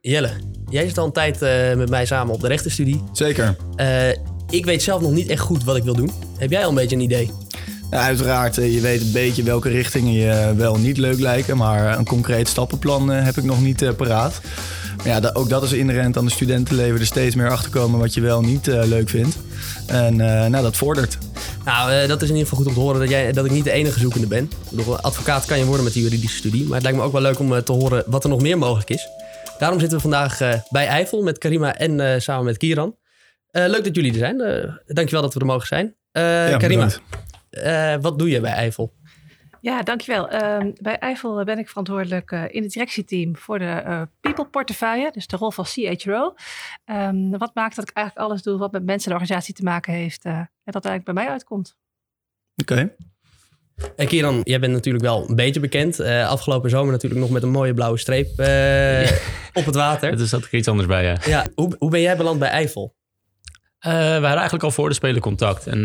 Jelle, jij zit al een tijd eh, met mij samen op de rechtenstudie. Zeker. Uh, ik weet zelf nog niet echt goed wat ik wil doen. Heb jij al een beetje een idee? Ja, uiteraard, eh, je weet een beetje welke richtingen je wel niet leuk lijken. Maar een concreet stappenplan heb ik nog niet paraat. Maar ja, ook dat is inherent aan de studentenleven. Er steeds meer achterkomen wat je wel niet leuk vindt. En nou, dat vordert. Nou, dat is in ieder geval goed om te horen dat, jij, dat ik niet de enige zoekende ben. advocaat kan je worden met die juridische studie. Maar het lijkt me ook wel leuk om te horen wat er nog meer mogelijk is. Daarom zitten we vandaag uh, bij Eifel met Karima en uh, samen met Kieran. Uh, leuk dat jullie er zijn. dankjewel dat we er mogen zijn. Ja, Karima, wat doe je bij Eifel? Ja, dankjewel. Uh, bij Eifel ben ik verantwoordelijk in het directieteam voor de people portefeuille, dus de rol van CHRO. Um, ehm, wat maakt dat ik eigenlijk alles doe wat met mensen en organisatie te maken heeft en dat eigenlijk bij mij uitkomt. Oké. En Kieran, jij bent natuurlijk wel een beetje bekend. Uh, afgelopen zomer natuurlijk nog met een mooie blauwe streep uh, op het water. Er zat iets anders bij, ja. ja hoe, hoe ben jij beland bij Eifel? Uh, we hadden eigenlijk al voor de Spelen contact. En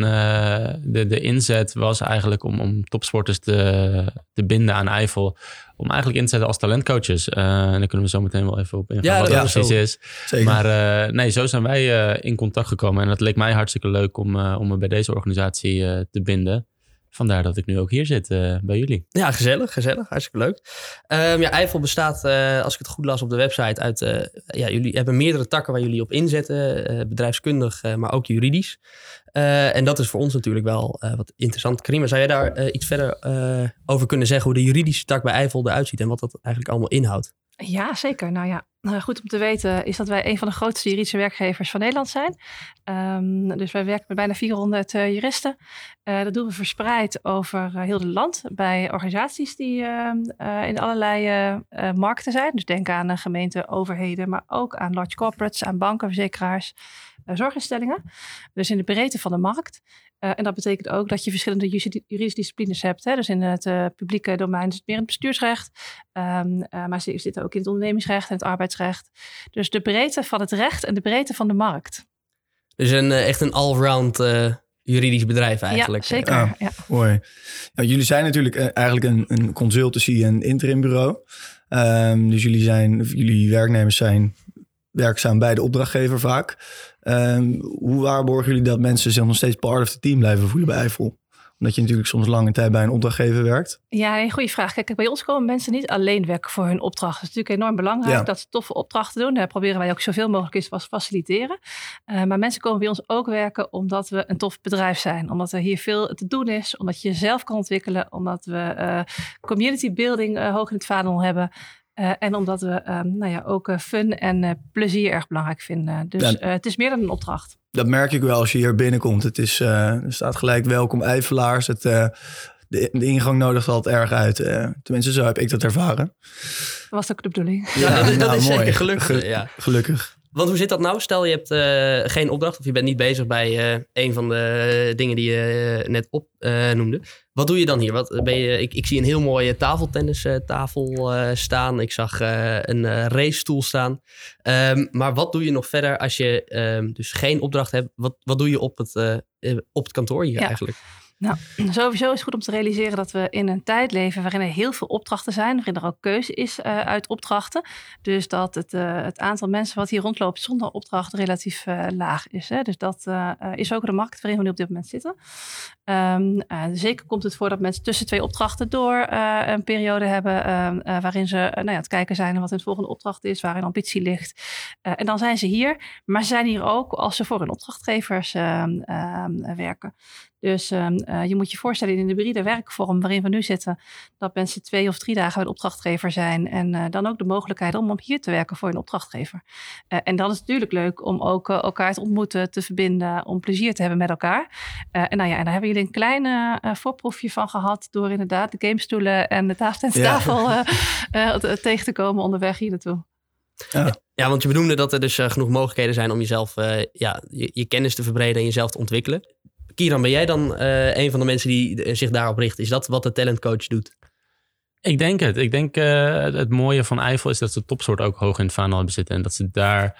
de, de inzet was eigenlijk om, om topsporters te, te binden aan Eifel. Om eigenlijk in te zetten als talentcoaches. en daar kunnen we zo meteen wel even op ingaan ja, wat dat ja, precies is. Zeker. Maar nee, zo zijn wij in contact gekomen. En dat leek mij hartstikke leuk om, om me bij deze organisatie te binden. Vandaar dat ik nu ook hier zit uh, bij jullie. Ja, gezellig, gezellig. Hartstikke leuk. Um, ja, Eifel bestaat, uh, als ik het goed las op de website, uit... Uh, ja, jullie hebben meerdere takken waar jullie op inzetten. bedrijfskundig, maar ook juridisch. en dat is voor ons natuurlijk wel wat interessant. Karima, zou jij daar iets verder over kunnen zeggen... hoe de juridische tak bij Eifel eruit ziet en wat dat eigenlijk allemaal inhoudt? Ja, zeker. Nou ja, nou, goed om te weten is dat wij een van de grootste juridische werkgevers van Nederland zijn. Um, dus wij werken met bijna 400 uh, juristen. Uh, dat doen we verspreid over uh, heel het land bij organisaties die ehm, in allerlei markten zijn. Dus denk aan gemeenten, overheden, maar ook aan large corporates, aan banken, verzekeraars, zorginstellingen. Dus in de breedte van de markt. Uh, en dat betekent ook dat je verschillende juridische disciplines hebt. Hè? Dus in het uh, publieke domein is het meer in het bestuursrecht. Um, uh, maar ze zitten ook in het ondernemingsrecht en het arbeidsrecht. Dus de breedte van het recht en de breedte van de markt. Dus een, echt een allround juridisch bedrijf eigenlijk. Ja, zeker. Ja, ja. Mooi. Ja, jullie zijn natuurlijk eigenlijk een, een consultancy- en interimbureau. Um, dus jullie, zijn, jullie werknemers zijn werkzaam bij de opdrachtgever vaak. Um, hoe waarborgen jullie dat mensen zich nog steeds part of the team blijven voelen bij Eiffel? Omdat je natuurlijk soms lange tijd bij een opdrachtgever werkt. Ja, een goede vraag. Kijk, bij ons komen mensen niet alleen werken voor hun opdracht. Dat is natuurlijk enorm belangrijk dat ze toffe opdrachten doen. Daar proberen wij ook zoveel mogelijk is te faciliteren. Uh, maar mensen komen bij ons ook werken omdat we een tof bedrijf zijn. Omdat er hier veel te doen is. Omdat je jezelf kan ontwikkelen. Omdat we uh, community building uh, hoog in het vaandel hebben. Uh, en omdat we um, nou ja, ook uh, fun en uh, plezier erg belangrijk vinden. Dus ja, het is meer dan een opdracht. Dat merk ik wel als je hier binnenkomt. Het is, er staat gelijk welkom Eifelaars. Het, de, de, ingang nodigt altijd erg uit. tenminste, zo heb ik dat ervaren. Was ook de bedoeling. Ja, dat, nou, is mooi. zeker gelukkig. Ja. Gelukkig. Want hoe zit dat nou? Stel je hebt uh, geen opdracht of je bent niet bezig bij uh, een van de dingen die je net opnoemde. Wat doe je dan hier? Wat, ben je, ik, ik zie een heel mooie tafeltennistafel staan. Ik zag een racestoel staan. Um, maar wat doe je nog verder als je um, dus geen opdracht hebt? Wat, wat doe je op het, op het kantoor hier ja. eigenlijk? Nou, sowieso is het goed om te realiseren dat we in een tijd leven waarin er heel veel opdrachten zijn, waarin er ook keuze is uh, uit opdrachten. Dus dat het, uh, het aantal mensen wat hier rondloopt zonder opdracht relatief uh, laag is. Hè. Dus dat is ook de markt waarin we nu op dit moment zitten. Um, zeker komt het voor dat mensen tussen twee opdrachten door een periode hebben um, waarin ze nou ja, het kijken zijn naar wat hun volgende opdracht is, waar hun ambitie ligt. en dan zijn ze hier, maar ze zijn hier ook als ze voor hun opdrachtgevers ehm, werken. Dus um, uh, je moet je voorstellen in de hybride werkvorm waarin we nu zitten, dat mensen twee of drie dagen bij de opdrachtgever zijn. En uh, dan ook de mogelijkheid om op hier te werken voor een opdrachtgever. Uh, en dan is het natuurlijk leuk om ook elkaar te ontmoeten, te verbinden, om plezier te hebben met elkaar. en nou ja, en daar hebben jullie een klein voorproefje van gehad door inderdaad de gamestoelen en de ja. tegen te komen onderweg hier naartoe. Ja. ja, want je benoemde dat er dus genoeg mogelijkheden zijn om jezelf, ja, je, je kennis te verbreden en jezelf te ontwikkelen. Kieran, ben jij dan uh, een van de mensen die zich daarop richt? Is dat wat de talentcoach doet? Ik denk het. Ik denk uh, het mooie van Eiffel is dat ze topsoort ook hoog in het vaandel hebben zitten. En dat ze daar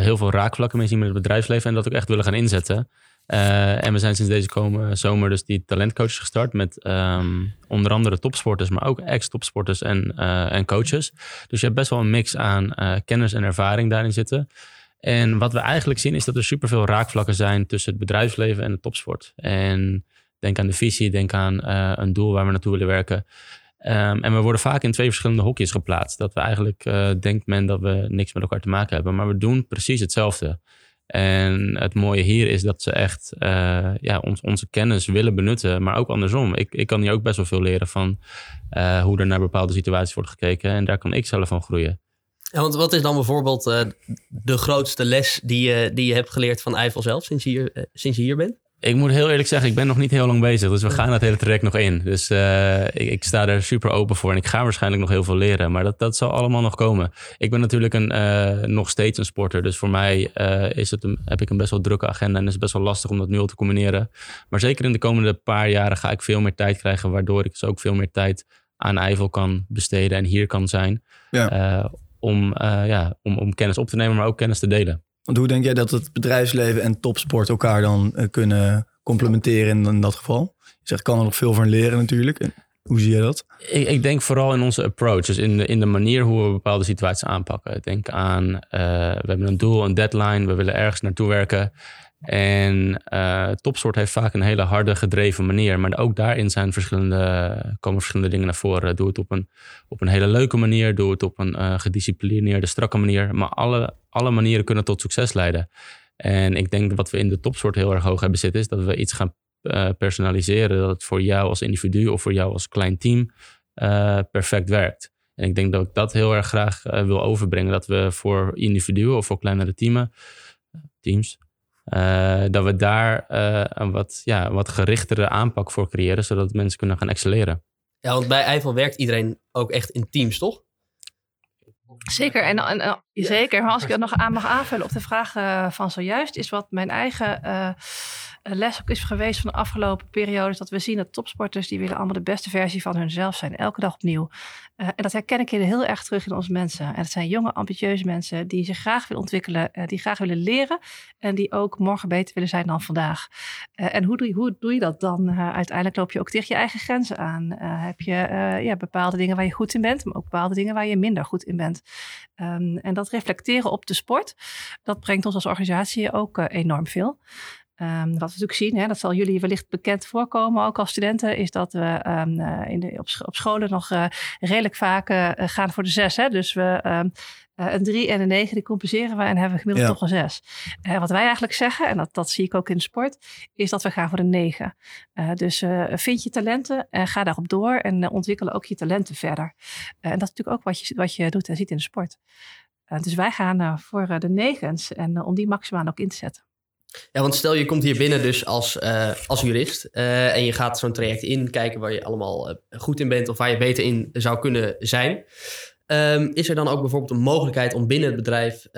heel veel raakvlakken mee zien met het bedrijfsleven. En dat ook echt willen gaan inzetten. En we zijn sinds deze komen, zomer dus die talentcoaches gestart met um, onder andere topsporters, maar ook ex-topsporters en, en coaches. Dus je hebt best wel een mix aan kennis en ervaring daarin zitten. En wat we eigenlijk zien is dat er superveel raakvlakken zijn tussen het bedrijfsleven en de topsport. En denk aan de visie, denk aan een doel waar we naartoe willen werken. Um, en we worden vaak in twee verschillende hokjes geplaatst. Dat we eigenlijk, denkt men dat we niks met elkaar te maken hebben. Maar we doen precies hetzelfde. En het mooie hier is dat ze echt uh, ja, ons, onze kennis willen benutten, maar ook andersom. Ik, ik kan hier ook best wel veel leren van uh, hoe er naar bepaalde situaties wordt gekeken. En daar kan ik zelf van groeien. Ja, want wat is dan bijvoorbeeld uh, de grootste les die je, die je hebt geleerd van Eiffel zelf sinds je hier, sinds je hier bent? Ik moet heel eerlijk zeggen, ik ben nog niet heel lang bezig. Dus we gaan het hele traject nog in. Dus uh, ik, ik, sta er super open voor. En ik ga waarschijnlijk nog heel veel leren. Maar dat, dat zal allemaal nog komen. Ik ben natuurlijk een, uh, nog steeds een sporter. Dus voor mij uh, is het een, heb ik een best wel drukke agenda. En is het best wel lastig om dat nu al te combineren. Maar zeker in de komende paar jaren ga ik veel meer tijd krijgen. Waardoor ik dus ook veel meer tijd aan Eiffel kan besteden. En hier kan zijn. Ja. Om, ja, om, om kennis op te nemen, maar ook kennis te delen. Want hoe denk jij dat het bedrijfsleven en topsport elkaar dan uh, kunnen complementeren in, dat geval? Je zegt, kan er nog veel van leren natuurlijk. Hoe zie je dat? Ik, ik, denk vooral in onze approach, dus in de, in de manier hoe we bepaalde situaties aanpakken. Ik denk aan, uh, we hebben een doel, een deadline, we willen ergens naartoe werken. En uh, topsport heeft vaak een hele harde, gedreven manier. Maar ook daarin zijn verschillende, komen verschillende dingen naar voren. Doe het op een, op een hele leuke manier. Doe het op een uh, gedisciplineerde, strakke manier. Maar alle, alle manieren kunnen tot succes leiden. En ik denk dat wat we in de topsport heel erg hoog hebben zitten... is dat we iets gaan uh, personaliseren. Dat het voor jou als individu of voor jou als klein team perfect werkt. En ik denk dat ik dat heel erg graag wil overbrengen. Dat we voor individuen of voor kleinere teamen, teams uh, dat we daar uh, een wat, ja, wat gerichtere aanpak voor creëren, zodat mensen kunnen gaan excelleren. Ja, want bij Eiffel werkt iedereen ook echt in teams, toch? Zeker, en, en, zeker. Maar als ik het nog aan mag aanvullen op de vraag uh, van zojuist, is wat mijn eigen les ook is geweest van de afgelopen periodes. Dat we zien dat topsporters, die willen allemaal de beste versie van hunzelf zijn. Elke dag opnieuw. Uh, en dat herken ik heel erg terug in onze mensen. En dat zijn jonge, ambitieuze mensen die zich graag willen ontwikkelen. Die graag willen leren. En die ook morgen beter willen zijn dan vandaag. En hoe doe, je, hoe doe je dat dan? uiteindelijk loop je ook tegen je eigen grenzen aan. heb je ja, bepaalde dingen waar je goed in bent. Maar ook bepaalde dingen waar je minder goed in bent. Um, en dat reflecteren op de sport. Dat brengt ons als organisatie ook enorm veel. Um, wat we natuurlijk zien, hè, dat zal jullie wellicht bekend voorkomen, ook als studenten, is dat we um, uh, in de, op, op, scholen nog uh, redelijk vaak uh, gaan voor de zes. Hè? Dus we um, een drie en een negen, die compenseren we en hebben we gemiddeld ja. toch een zes. wat wij eigenlijk zeggen, en dat, dat zie ik ook in de sport, is dat we gaan voor de negen. dus vind je talenten en ga daarop door en ontwikkel ook je talenten verder. en dat is natuurlijk ook wat je, wat je doet en ziet in de sport. Dus wij gaan voor de negens en om die maximaal ook in te zetten. Ja, want stel je komt hier binnen dus als, als jurist en je gaat zo'n traject in, kijken waar je allemaal goed in bent of waar je beter in zou kunnen zijn. Um, is er dan ook bijvoorbeeld een mogelijkheid om binnen het bedrijf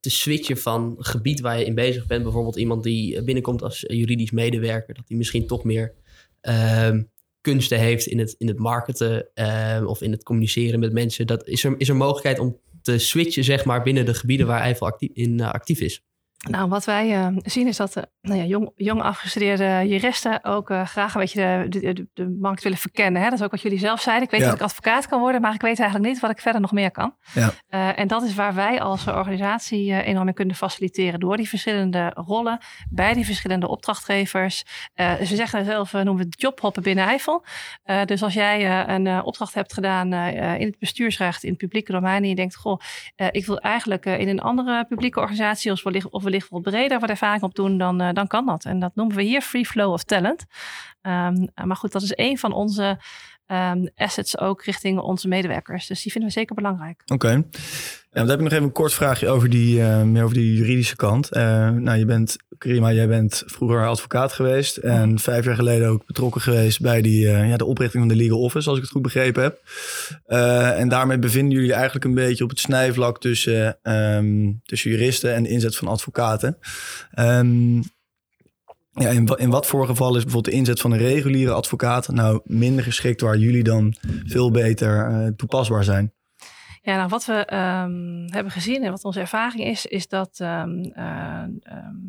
te switchen van gebied waar je in bezig bent? Bijvoorbeeld iemand die binnenkomt als juridisch medewerker, dat die misschien toch meer um, kunsten heeft in het, in het marketen ehm, of in het communiceren met mensen. Dat, is, er, is er mogelijkheid om te switchen zeg maar, binnen de gebieden waar Eiffel actief, in actief is? Nou, wat wij uh, zien is dat uh, nou ja, jong, jong afgestudeerde juristen ook uh, graag een beetje de, de, de, markt willen verkennen. Hè? Dat is ook wat jullie zelf zeiden. Ik weet ja. dat ik advocaat kan worden, maar ik weet eigenlijk niet wat ik verder nog meer kan. Ja. en dat is waar wij als organisatie enorm in kunnen faciliteren. Door die verschillende rollen bij die verschillende opdrachtgevers. ze zeggen zelf, noemen we het jobhoppen binnen Eiffel. dus als jij een opdracht hebt gedaan in het bestuursrecht, in het publieke domein. En je denkt, goh, ik wil eigenlijk in een andere publieke organisatie of wellicht, of wellicht wat breder wat ervaring op doen, dan, uh, dan kan dat. En dat noemen we hier free flow of talent. Um, maar goed, dat is een van onze um, assets ook richting onze medewerkers. Dus die vinden we zeker belangrijk. Oké. Dan heb ik nog even een kort vraagje over die, uh, meer over die juridische kant. Uh, nou, je bent, Karima, jij bent vroeger advocaat geweest en vijf jaar geleden ook betrokken geweest bij die, uh, ja, de oprichting van de legal office, als ik het goed begrepen heb. en daarmee bevinden jullie eigenlijk een beetje op het snijvlak tussen, um, tussen juristen en de inzet van advocaten. Um, ja, in, in wat voor geval is bijvoorbeeld de inzet van een reguliere advocaat nou minder geschikt waar jullie dan veel beter toepasbaar zijn? Ja, nou, wat we ehm, hebben gezien en wat onze ervaring is, is dat eh, ehm,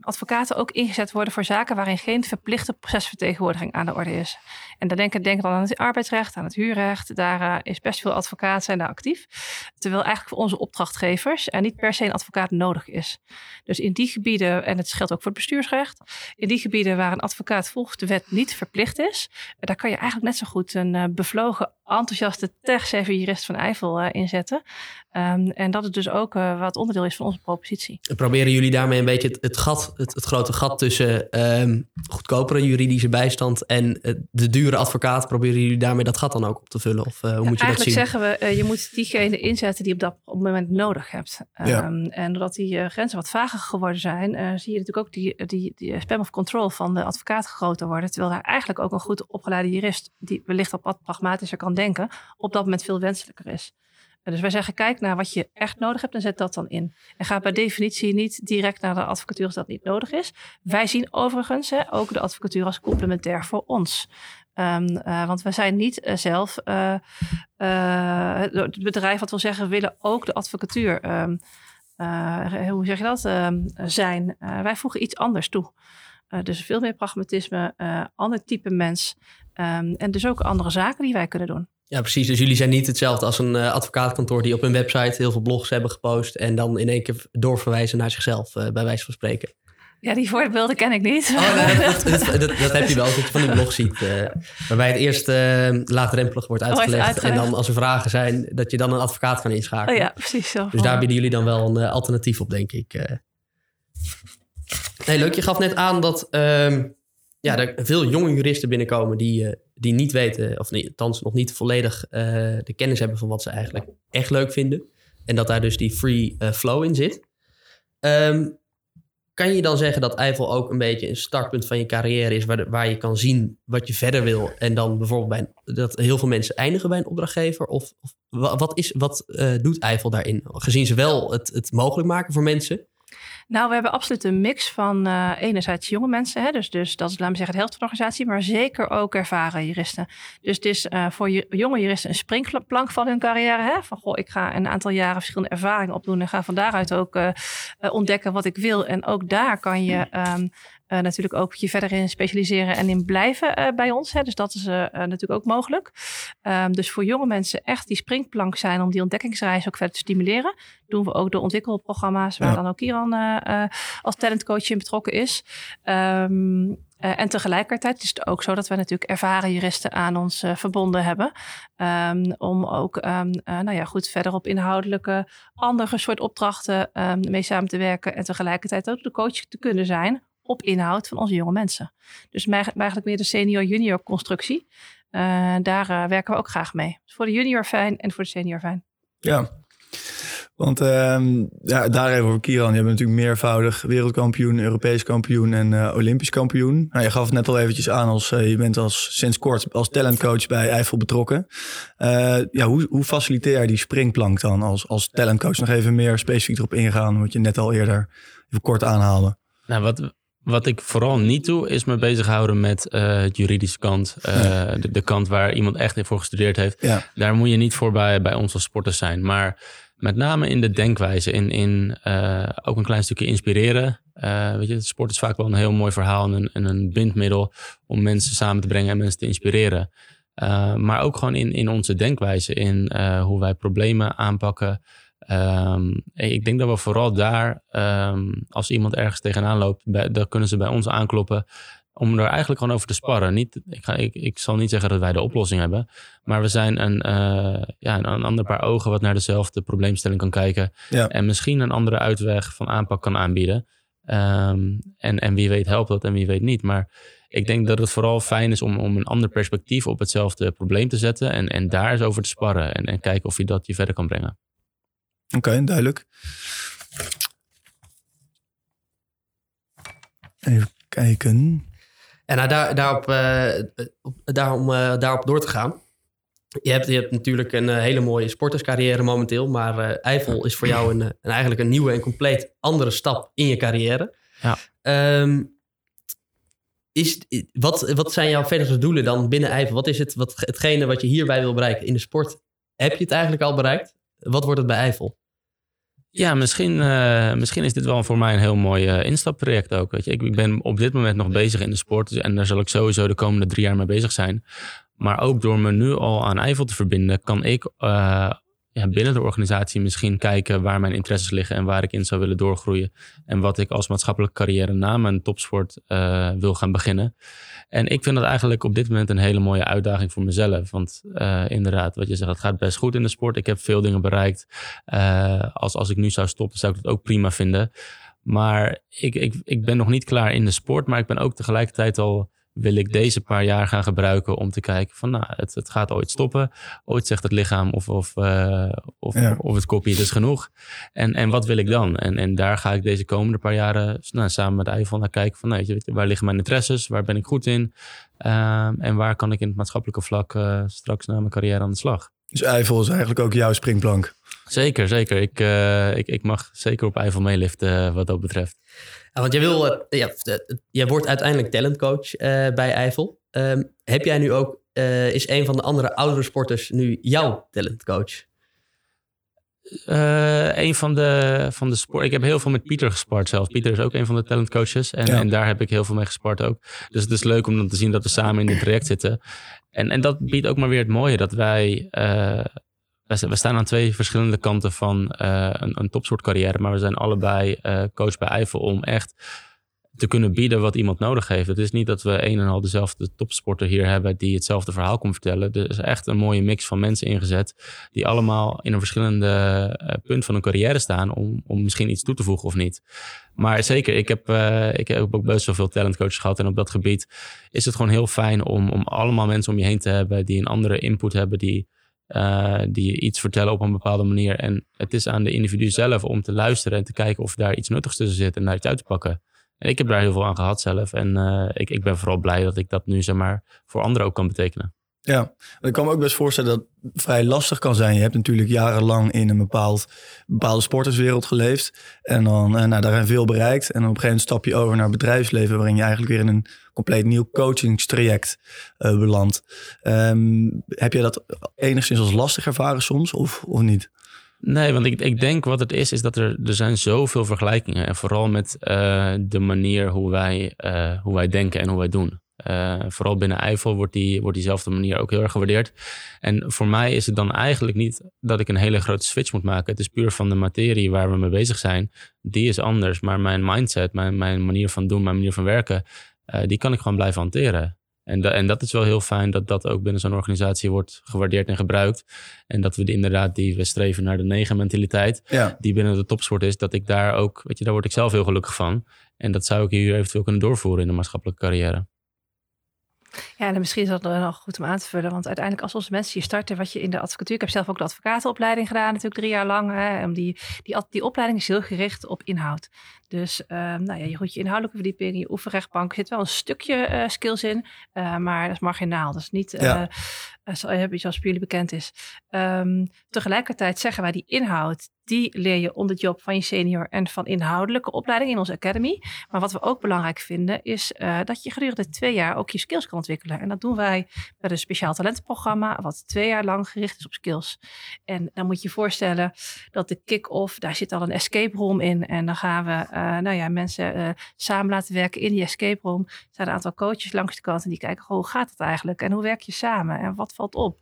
advocaten ook ingezet worden voor zaken waarin geen verplichte procesvertegenwoordiging aan de orde is. En dan denken, denken dan aan het arbeidsrecht, aan het huurrecht. Daar eh, is best veel advocaten zijn daar actief. Terwijl eigenlijk voor onze opdrachtgevers er niet per se een advocaat nodig is. Dus in die gebieden, en het geldt ook voor het bestuursrecht, in die gebieden waar een advocaat volgens de wet niet verplicht is, daar kan je eigenlijk net zo goed een uh, bevlogen, enthousiaste tech-savvy jurist van Eifel inzetten. Um, en dat het dus ook wat onderdeel is van onze propositie. En proberen jullie daarmee een beetje het, gat, het, het, grote gat tussen um, goedkopere juridische bijstand en de dure advocaat, proberen jullie daarmee dat gat dan ook op te vullen? Of hoe ja, moet je dat zien? Eigenlijk zeggen we, je moet diegene inzetten die op dat op het moment nodig hebt. Ja. Um, en doordat die grenzen wat vager geworden zijn, zie je natuurlijk ook die, die, die span of control van de advocaat groter worden. Terwijl daar eigenlijk ook een goed opgeleide jurist, die wellicht op wat pragmatischer kan denken, op dat moment veel wenselijker is. Dus wij zeggen, kijk naar wat je echt nodig hebt en zet dat dan in. En ga bij definitie niet direct naar de advocatuur als dat niet nodig is. Wij zien overigens hè, ook de advocatuur als complementair voor ons. Um, uh, want wij zijn niet uh, zelf uh, het bedrijf wat wil zeggen, we willen ook de advocatuur. Um, hoe zeg je dat? Um, zijn. wij voegen iets anders toe. dus veel meer pragmatisme, ander type mens. en dus ook andere zaken die wij kunnen doen. Ja, precies. Dus jullie zijn niet hetzelfde als een advocaatkantoor die op hun website heel veel blogs hebben gepost en dan in één keer doorverwijzen naar zichzelf, bij wijze van spreken. Ja, die voorbeelden ken ik niet. Oh, nee, dat, dat, dat, dat, heb je wel, dat je van die blog ziet. Uh, waarbij het eerst laagdrempelig wordt uitgelegd, uitgelegd. En dan als er vragen zijn, dat je dan een advocaat kan inschakelen. Oh ja, precies zo. Dus daar bieden jullie dan wel een alternatief op, denk ik. Nee, leuk. Je gaf net aan dat um, ja, er veel jonge juristen binnenkomen die die niet weten, of nee, althans nog niet volledig uh, de kennis hebben van wat ze eigenlijk echt leuk vinden. En dat daar dus die free uh, flow in zit. Um, kan je dan zeggen dat Eiffel ook een beetje een startpunt van je carrière is, waar, waar je kan zien wat je verder wil en dan bijvoorbeeld bij dat heel veel mensen eindigen bij een opdrachtgever? Of, of wat, is, wat uh, doet Eiffel daarin? Gezien ze wel het, het mogelijk maken voor mensen, nou, we hebben absoluut een mix van uh, enerzijds jonge mensen, hè, dus, dus dat is, laten we zeggen, de helft van de organisatie, maar zeker ook ervaren juristen. Dus het is uh, voor jonge juristen een springplank van hun carrière. Hè, van goh, ik ga een aantal jaren verschillende ervaringen opdoen en ga van daaruit ook uh, ontdekken wat ik wil. En ook daar kan je um, uh, natuurlijk ook je verder in specialiseren en in blijven uh, bij ons. Hè. Dus dat is uh, natuurlijk ook mogelijk. Um, dus voor jonge mensen echt die springplank zijn om die ontdekkingsreis ook verder te stimuleren. Doen we ook de ontwikkelprogramma's waar ja. dan ook Kieran als talentcoach in betrokken is. Um, Uh, en tegelijkertijd is het ook zo dat we natuurlijk ervaren juristen aan ons uh, verbonden hebben. Um, om ook um, uh, nou ja, goed verder op inhoudelijke andere soort opdrachten um, mee samen te werken. En tegelijkertijd ook de coach te kunnen zijn op inhoud van onze jonge mensen. Dus eigenlijk meer de senior-junior constructie. Uh, daar uh, werken we ook graag mee. Voor de junior fijn en voor de senior fijn. Ja, want uh, ja, daar even over Kieran. Je bent natuurlijk meervoudig wereldkampioen, Europees kampioen en uh, Olympisch kampioen. Nou, je gaf het net al eventjes aan als je bent als, sinds kort als talentcoach bij Eiffel betrokken. ja, hoe, hoe faciliteer je die springplank dan als, als talentcoach? Nog even meer specifiek erop ingaan, wat je net al eerder even kort aanhaalde. Nou, wat, wat ik vooral niet doe, is me bezighouden met uh, het juridische kant. Uh, ja. de, de, kant waar iemand echt voor gestudeerd heeft. Ja. Daar moet je niet voor bij, bij ons als sporters zijn. Maar met name in de denkwijze. In, in uh, ook een klein stukje inspireren. weet je, sport is vaak wel een heel mooi verhaal. En een, en een bindmiddel om mensen samen te brengen en mensen te inspireren. maar ook gewoon in, in onze denkwijze. In hoe wij problemen aanpakken. Um, ik denk dat we vooral daar, um, als iemand ergens tegenaan loopt, bij, dan kunnen ze bij ons aankloppen om er eigenlijk gewoon over te sparren. Niet, ik, ga, ik, ik zal niet zeggen dat wij de oplossing hebben, maar we zijn een, uh, ja, een, een, ander paar ogen wat naar dezelfde probleemstelling kan kijken ja. en misschien een andere uitweg van aanpak kan aanbieden. Um, en, en wie weet helpt dat en wie weet niet. Maar ik denk dat het vooral fijn is om, om een ander perspectief op hetzelfde probleem te zetten en, en daar eens over te sparren en, en kijken of je dat je verder kan brengen. Oké, okay, duidelijk. Even kijken. En nou, daar, daarop, uh, daarom, uh, daarop door te gaan. Je hebt, je hebt natuurlijk een uh, hele mooie sporterscarrière momenteel. Maar Eiffel is voor jou een, een, eigenlijk een nieuwe en compleet andere stap in je carrière. Ja. Um, is, wat, wat zijn jouw verdere doelen dan binnen Eiffel? Wat is het, wat, hetgene wat je hierbij wil bereiken in de sport? Heb je het eigenlijk al bereikt? Wat wordt het bij Eiffel? Ja, misschien, uh, misschien is dit wel voor mij een heel mooi uh, instapproject ook. Weet je. Ik, ben op dit moment nog bezig in de sport. Dus, en daar zal ik sowieso de komende drie jaar mee bezig zijn. Maar ook door me nu al aan Eiffel te verbinden, kan ik uh, ja, binnen de organisatie misschien kijken waar mijn interesses liggen en waar ik in zou willen doorgroeien. En wat ik als maatschappelijke carrière na mijn topsport uh, wil gaan beginnen. En ik vind dat eigenlijk op dit moment een hele mooie uitdaging voor mezelf. Want uh, inderdaad, wat je zegt, het gaat best goed in de sport. Ik heb veel dingen bereikt. Uh, als, als ik nu zou stoppen, zou ik dat ook prima vinden. Maar ik, ik, ik ben nog niet klaar in de sport, maar ik ben ook tegelijkertijd al wil ik deze paar jaar gaan gebruiken om te kijken van nou, het, het gaat ooit stoppen. Ooit zegt het lichaam of, of, uh, of, ja. of het kopje, het is genoeg. En, en wat wil ik dan? En, en daar ga ik deze komende paar jaren nou, samen met Eiffel naar kijken van nou, weet je, waar liggen mijn interesses? Waar ben ik goed in? Uh, en waar kan ik in het maatschappelijke vlak uh, straks na mijn carrière aan de slag? Dus Eiffel is eigenlijk ook jouw springplank? Zeker, zeker. Ik, uh, ik, ik mag zeker op Eiffel meeliften wat dat betreft. Ja, want jij, wil, uh, ja, jij wordt uiteindelijk talentcoach uh, bij Eiffel. Um, heb jij nu ook, uh, is een van de andere oudere sporters nu jouw talentcoach? een van de, van de sport. Ik heb heel veel met Pieter gespart zelf. Pieter is ook een van de talentcoaches. En, ja. en daar heb ik heel veel mee gespart ook. Dus het is leuk om dan te zien dat we samen in dit traject zitten. En, en dat biedt ook maar weer het mooie dat wij we staan aan twee verschillende kanten van uh, een, een topsoortcarrière, maar we zijn allebei uh, coach bij Eiffel om echt te kunnen bieden wat iemand nodig heeft. Het is niet dat we een en al dezelfde topsporter hier hebben die hetzelfde verhaal komt vertellen. Er is echt een mooie mix van mensen ingezet die allemaal in een verschillende uh, punt van hun carrière staan om, om misschien iets toe te voegen of niet. Maar zeker, ik heb, uh, ik heb ook best wel veel talentcoaches gehad en op dat gebied is het gewoon heel fijn om, om allemaal mensen om je heen te hebben die een andere input hebben, die uh, die iets vertellen op een bepaalde manier. En het is aan de individu zelf om te luisteren en te kijken of daar iets nuttigs tussen zit en daar iets uit te pakken. Ik heb daar heel veel aan gehad zelf. En uh, ik, ik ben vooral blij dat ik dat nu zeg maar, voor anderen ook kan betekenen. Ja, ik kan me ook best voorstellen dat het vrij lastig kan zijn. Je hebt natuurlijk jarenlang in een bepaald, bepaalde sporterswereld geleefd. En dan uh, nou, daarin veel bereikt. En op een gegeven moment stap je over naar bedrijfsleven... waarin je eigenlijk weer in een compleet nieuw coachingstraject uh, belandt. Um, heb je dat enigszins als lastig ervaren soms of, of niet? Nee, want ik, ik denk wat het is, is dat er, er zijn zoveel vergelijkingen. En vooral met uh, de manier hoe wij, uh, hoe wij denken en hoe wij doen. Uh, vooral binnen Eiffel wordt, die, wordt diezelfde manier ook heel erg gewaardeerd. En voor mij is het dan eigenlijk niet dat ik een hele grote switch moet maken. Het is puur van de materie waar we mee bezig zijn. Die is anders. Maar mijn mindset, mijn, mijn manier van doen, mijn manier van werken, die kan ik gewoon blijven hanteren. En, da en dat is wel heel fijn dat dat ook binnen zo'n organisatie wordt gewaardeerd en gebruikt. En dat we inderdaad, die we streven naar de negen mentaliteit, ja. die binnen de topsport is, dat ik daar ook, weet je, daar word ik zelf heel gelukkig van. En dat zou ik hier eventueel kunnen doorvoeren in de maatschappelijke carrière. Ja, en misschien is dat nog goed om aan te vullen. Want uiteindelijk als onze mensen hier starten, wat je in de advocatuur... Ik heb zelf ook de advocatenopleiding gedaan, natuurlijk drie jaar lang. Hè, om die, die, die opleiding is heel gericht op inhoud. Dus uh, nou ja, je goed je inhoudelijke verdieping, je oefenrechtbank, zit wel een stukje uh, skills in, uh, maar dat is marginaal. Dat is niet, ja. zoals voor jullie bekend is. Um, tegelijkertijd zeggen wij die inhoud, die leer je on the job van je senior en van inhoudelijke opleiding in onze academy. Maar wat we ook belangrijk vinden is uh, dat je gedurende twee jaar ook je skills kan ontwikkelen. En dat doen wij met een speciaal talentenprogramma wat twee jaar lang gericht is op skills. En dan moet je je voorstellen dat de kick-off, daar zit al een escape room in. En dan gaan we uh, nou ja, mensen uh, samen laten werken in die escape room. Er zijn een aantal coaches langs de kant en die kijken, hoe gaat het eigenlijk? En hoe werk je samen? En wat valt op?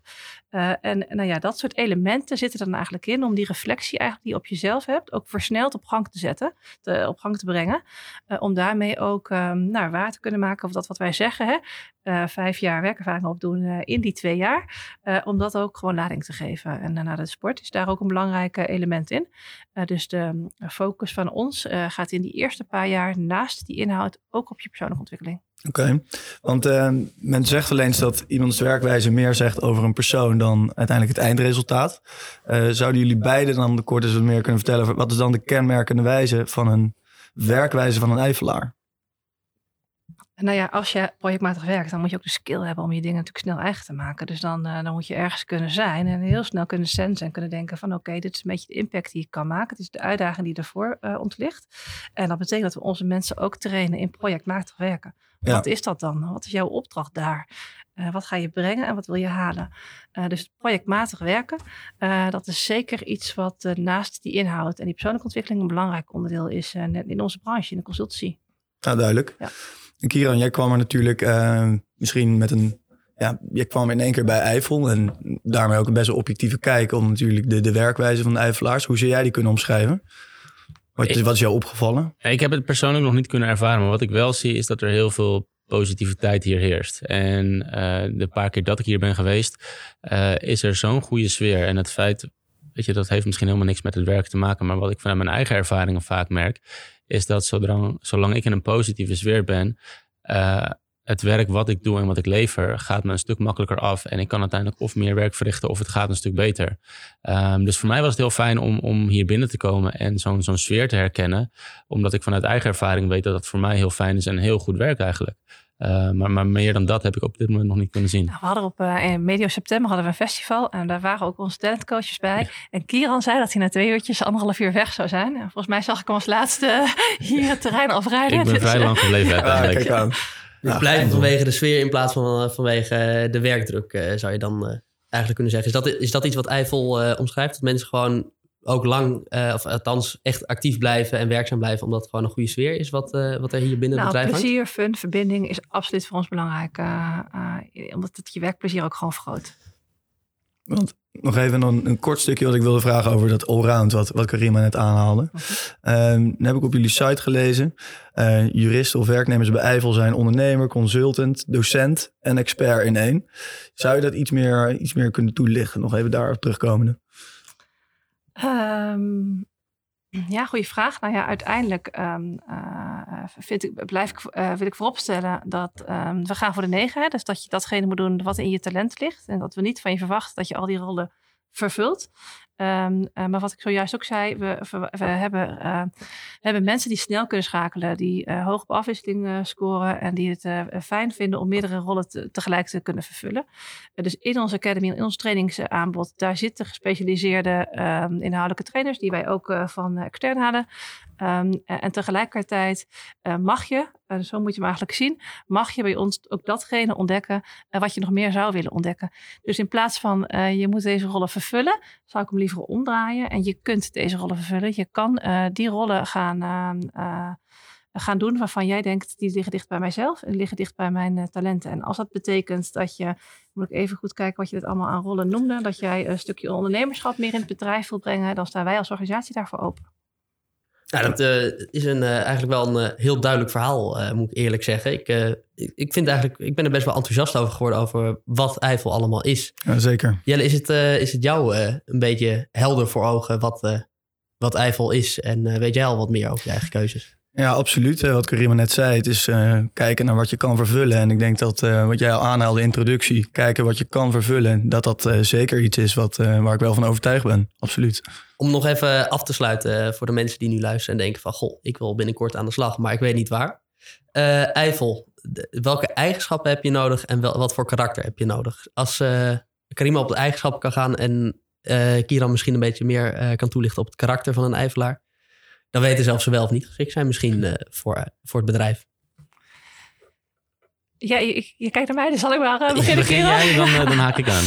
En nou ja, dat soort elementen zitten er dan eigenlijk in om die reflectie eigenlijk die je op jezelf hebt, ook versneld op gang te zetten, te, op gang te brengen. Uh, om daarmee ook um, waar te kunnen maken of dat wat wij zeggen, hè, uh, vijf jaar werkervaring opdoen in die twee jaar, om dat ook gewoon lading te geven. En naar de sport is daar ook een belangrijk element in. dus de focus van ons gaat in die eerste paar jaar naast die inhoud ook op je persoonlijke ontwikkeling. Oké, want uh, men zegt wel eens dat iemands werkwijze meer zegt over een persoon dan uiteindelijk het eindresultaat. Uh, zouden jullie beiden dan kort eens wat meer kunnen vertellen? Wat is dan de kenmerkende wijze van een werkwijze van een eifelaar? Nou ja, als je projectmatig werkt, dan moet je ook de skill hebben om je dingen natuurlijk snel eigen te maken. Dus dan, uh, dan moet je ergens kunnen zijn en heel snel kunnen sensen en kunnen denken van oké, dit is een beetje de impact die ik kan maken. Het is de uitdaging die ervoor uh, ontligt. En dat betekent dat we onze mensen ook trainen in projectmatig werken. Ja. Wat is dat dan? Wat is jouw opdracht daar? Uh, wat ga je brengen en wat wil je halen? dus projectmatig werken, dat is zeker iets wat naast die inhoud en die persoonlijke ontwikkeling een belangrijk onderdeel is in onze branche, in de consultancy. Nou, duidelijk. Ja. Kieran, jij kwam er natuurlijk uh, misschien met een... Ja, je kwam in één keer bij Eifel en daarmee ook een best wel objectieve kijk om natuurlijk de, de werkwijze van de Eifelaars. Hoe zou jij die kunnen omschrijven? Wat, is, wat is jou opgevallen? Ik heb het persoonlijk nog niet kunnen ervaren, maar wat ik wel zie is dat er heel veel positiviteit hier heerst. En uh, de paar keer dat ik hier ben geweest, uh, is er zo'n goede sfeer. En het feit, weet je, dat heeft misschien helemaal niks met het werk te maken, maar wat ik vanuit mijn eigen ervaringen vaak merk, is dat zolang, zolang ik in een positieve sfeer ben, uh, het werk wat ik doe en wat ik lever gaat me een stuk makkelijker af. En ik kan uiteindelijk of meer werk verrichten of het gaat een stuk beter. Um, dus voor mij was het heel fijn om, om hier binnen te komen en zo'n zo'n sfeer te herkennen. Omdat ik vanuit eigen ervaring weet dat het voor mij heel fijn is en heel goed werk eigenlijk. Uh, maar, maar, meer dan dat heb ik op dit moment nog niet kunnen zien. Nou, we hadden op uh, medio september hadden we een festival en daar waren ook onze talentcoaches bij. En Kieran zei dat hij na twee uurtjes anderhalf uur weg zou zijn. En volgens mij zag ik hem als laatste hier het terrein afrijden. Ik ben vrij lang gebleven uiteindelijk. Ja, nou, blijven vanwege de sfeer in plaats van vanwege de werkdruk, uh, zou je dan eigenlijk kunnen zeggen. Is dat, is dat iets wat Eiffel omschrijft? Dat mensen gewoon ook lang, uh, of althans echt actief blijven en werkzaam blijven, omdat het gewoon een goede sfeer is wat, uh, wat er hier binnen nou, het bedrijf plezier, hangt? fun, verbinding is absoluut voor ons belangrijk, uh, omdat het je werkplezier ook gewoon vergroot. Want nog even een, een, kort stukje wat ik wilde vragen over dat allround, wat, wat Karima net aanhaalde. Okay. Um, dan heb ik op jullie site gelezen. juristen of werknemers bij Eiffel zijn ondernemer, consultant, docent en expert in één. Zou je dat iets meer, iets meer kunnen toelichten? Nog even daarop terugkomende. Um, ja, goede vraag. Nou ja, uiteindelijk vind ik, blijf ik, uh, wil ik vooropstellen dat um, we gaan voor de negen. Hè? Dus dat je datgene moet doen wat in je talent ligt. En dat we niet van je verwachten dat je al die rollen vervult. Um, uh, maar wat ik zojuist ook zei, we, we, hebben, uh, we hebben mensen die snel kunnen schakelen, die uh, hoog op afwisseling scoren en die het fijn vinden om meerdere rollen te, tegelijk te kunnen vervullen. dus in onze academy, in ons trainingsaanbod, daar zitten gespecialiseerde um, inhoudelijke trainers die wij ook van extern halen. Um, en tegelijkertijd mag je, zo moet je hem eigenlijk zien, mag je bij ons ook datgene ontdekken wat je nog meer zou willen ontdekken. Dus in plaats van je moet deze rollen vervullen, zou ik hem liever omdraaien. En je kunt deze rollen vervullen. Je kan uh, die rollen gaan, uh, gaan doen waarvan jij denkt, die liggen dicht bij mijzelf en liggen dicht bij mijn talenten. En als dat betekent dat je, moet ik even goed kijken wat je dit allemaal aan rollen noemde, dat jij een stukje ondernemerschap meer in het bedrijf wil brengen, dan staan wij als organisatie daarvoor open. Nou, dat uh, is een, uh, eigenlijk wel een uh, heel duidelijk verhaal, moet ik eerlijk zeggen. Ik, ik, ik, vind eigenlijk, ik ben er best wel enthousiast over geworden over wat Eiffel allemaal is. Ja, zeker. Jelle, is het, is het jou een beetje helder voor ogen wat, wat Eiffel is? En weet jij al wat meer over je eigen keuzes? Ja, absoluut. Wat Karima net zei, het is uh, kijken naar wat je kan vervullen. En ik denk dat uh, wat jij al aanhaalde in de introductie, kijken wat je kan vervullen, dat dat uh, zeker iets is wat, waar ik wel van overtuigd ben. Absoluut. Om nog even af te sluiten voor de mensen die nu luisteren en denken van, goh, ik wil binnenkort aan de slag, maar ik weet niet waar. Eiffel, welke eigenschappen heb je nodig en wat voor karakter heb je nodig? Als Karima op de eigenschappen kan gaan en Kieran misschien een beetje meer kan toelichten op het karakter van een Eiffelaar dan weten zelfs ze wel of niet geschikt zijn misschien uh, voor, voor het bedrijf. Ja, je, je, kijkt naar mij, dus zal ik maar uh, beginnen. Begin jij, dan, uh, dan haak ik aan.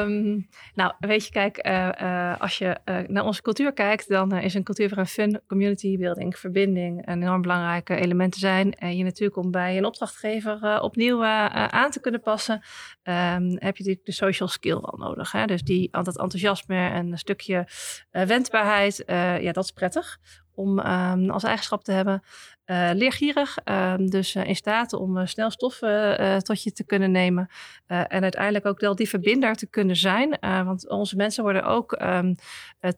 um, nou, weet je, kijk, uh, als je naar onze cultuur kijkt, dan is een cultuur voor een fun, community building, verbinding een enorm belangrijke elementen zijn. En je natuurlijk om bij een opdrachtgever opnieuw aan te kunnen passen, um, heb je natuurlijk de social skill wel nodig. Hè? Dus die, dat enthousiasme en een stukje wendbaarheid, ja, dat is prettig om um, als eigenschap te hebben. Uh, leergierig, uh, dus uh, in staat om uh, snel stoffen tot je te kunnen nemen. en uiteindelijk ook wel die verbinder te kunnen zijn. want onze mensen worden ook um,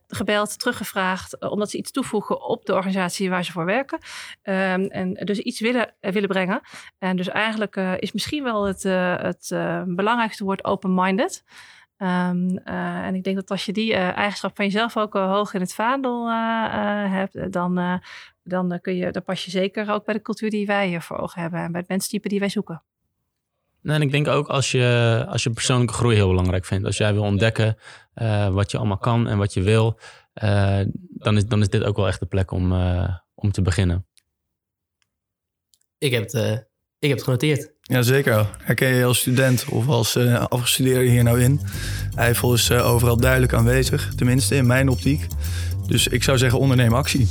gebeld, teruggevraagd, omdat ze iets toevoegen op de organisatie waar ze voor werken. Um, en dus iets willen, willen brengen. En dus eigenlijk is misschien wel het, het belangrijkste woord open-minded. Ehm, eh, en ik denk dat als je die eh, eigenschap van jezelf ook uh, hoog in het vaandel hebt, dan, dan, kun je, dan pas je zeker ook bij de cultuur die wij voor ogen hebben en bij het menstype die wij zoeken. en ik denk ook als je, als je persoonlijke groei heel belangrijk vindt. Als jij wil ontdekken wat je allemaal kan en wat je wil, dan, is, dan is dit ook wel echt de plek om, om te beginnen. Ik heb het, ik heb het genoteerd. Jazeker. Herken je als student of als uh, afgestudeerde hier nou in? Eifel is uh, overal duidelijk aanwezig, tenminste in mijn optiek. Dus ik zou zeggen onderneem actie.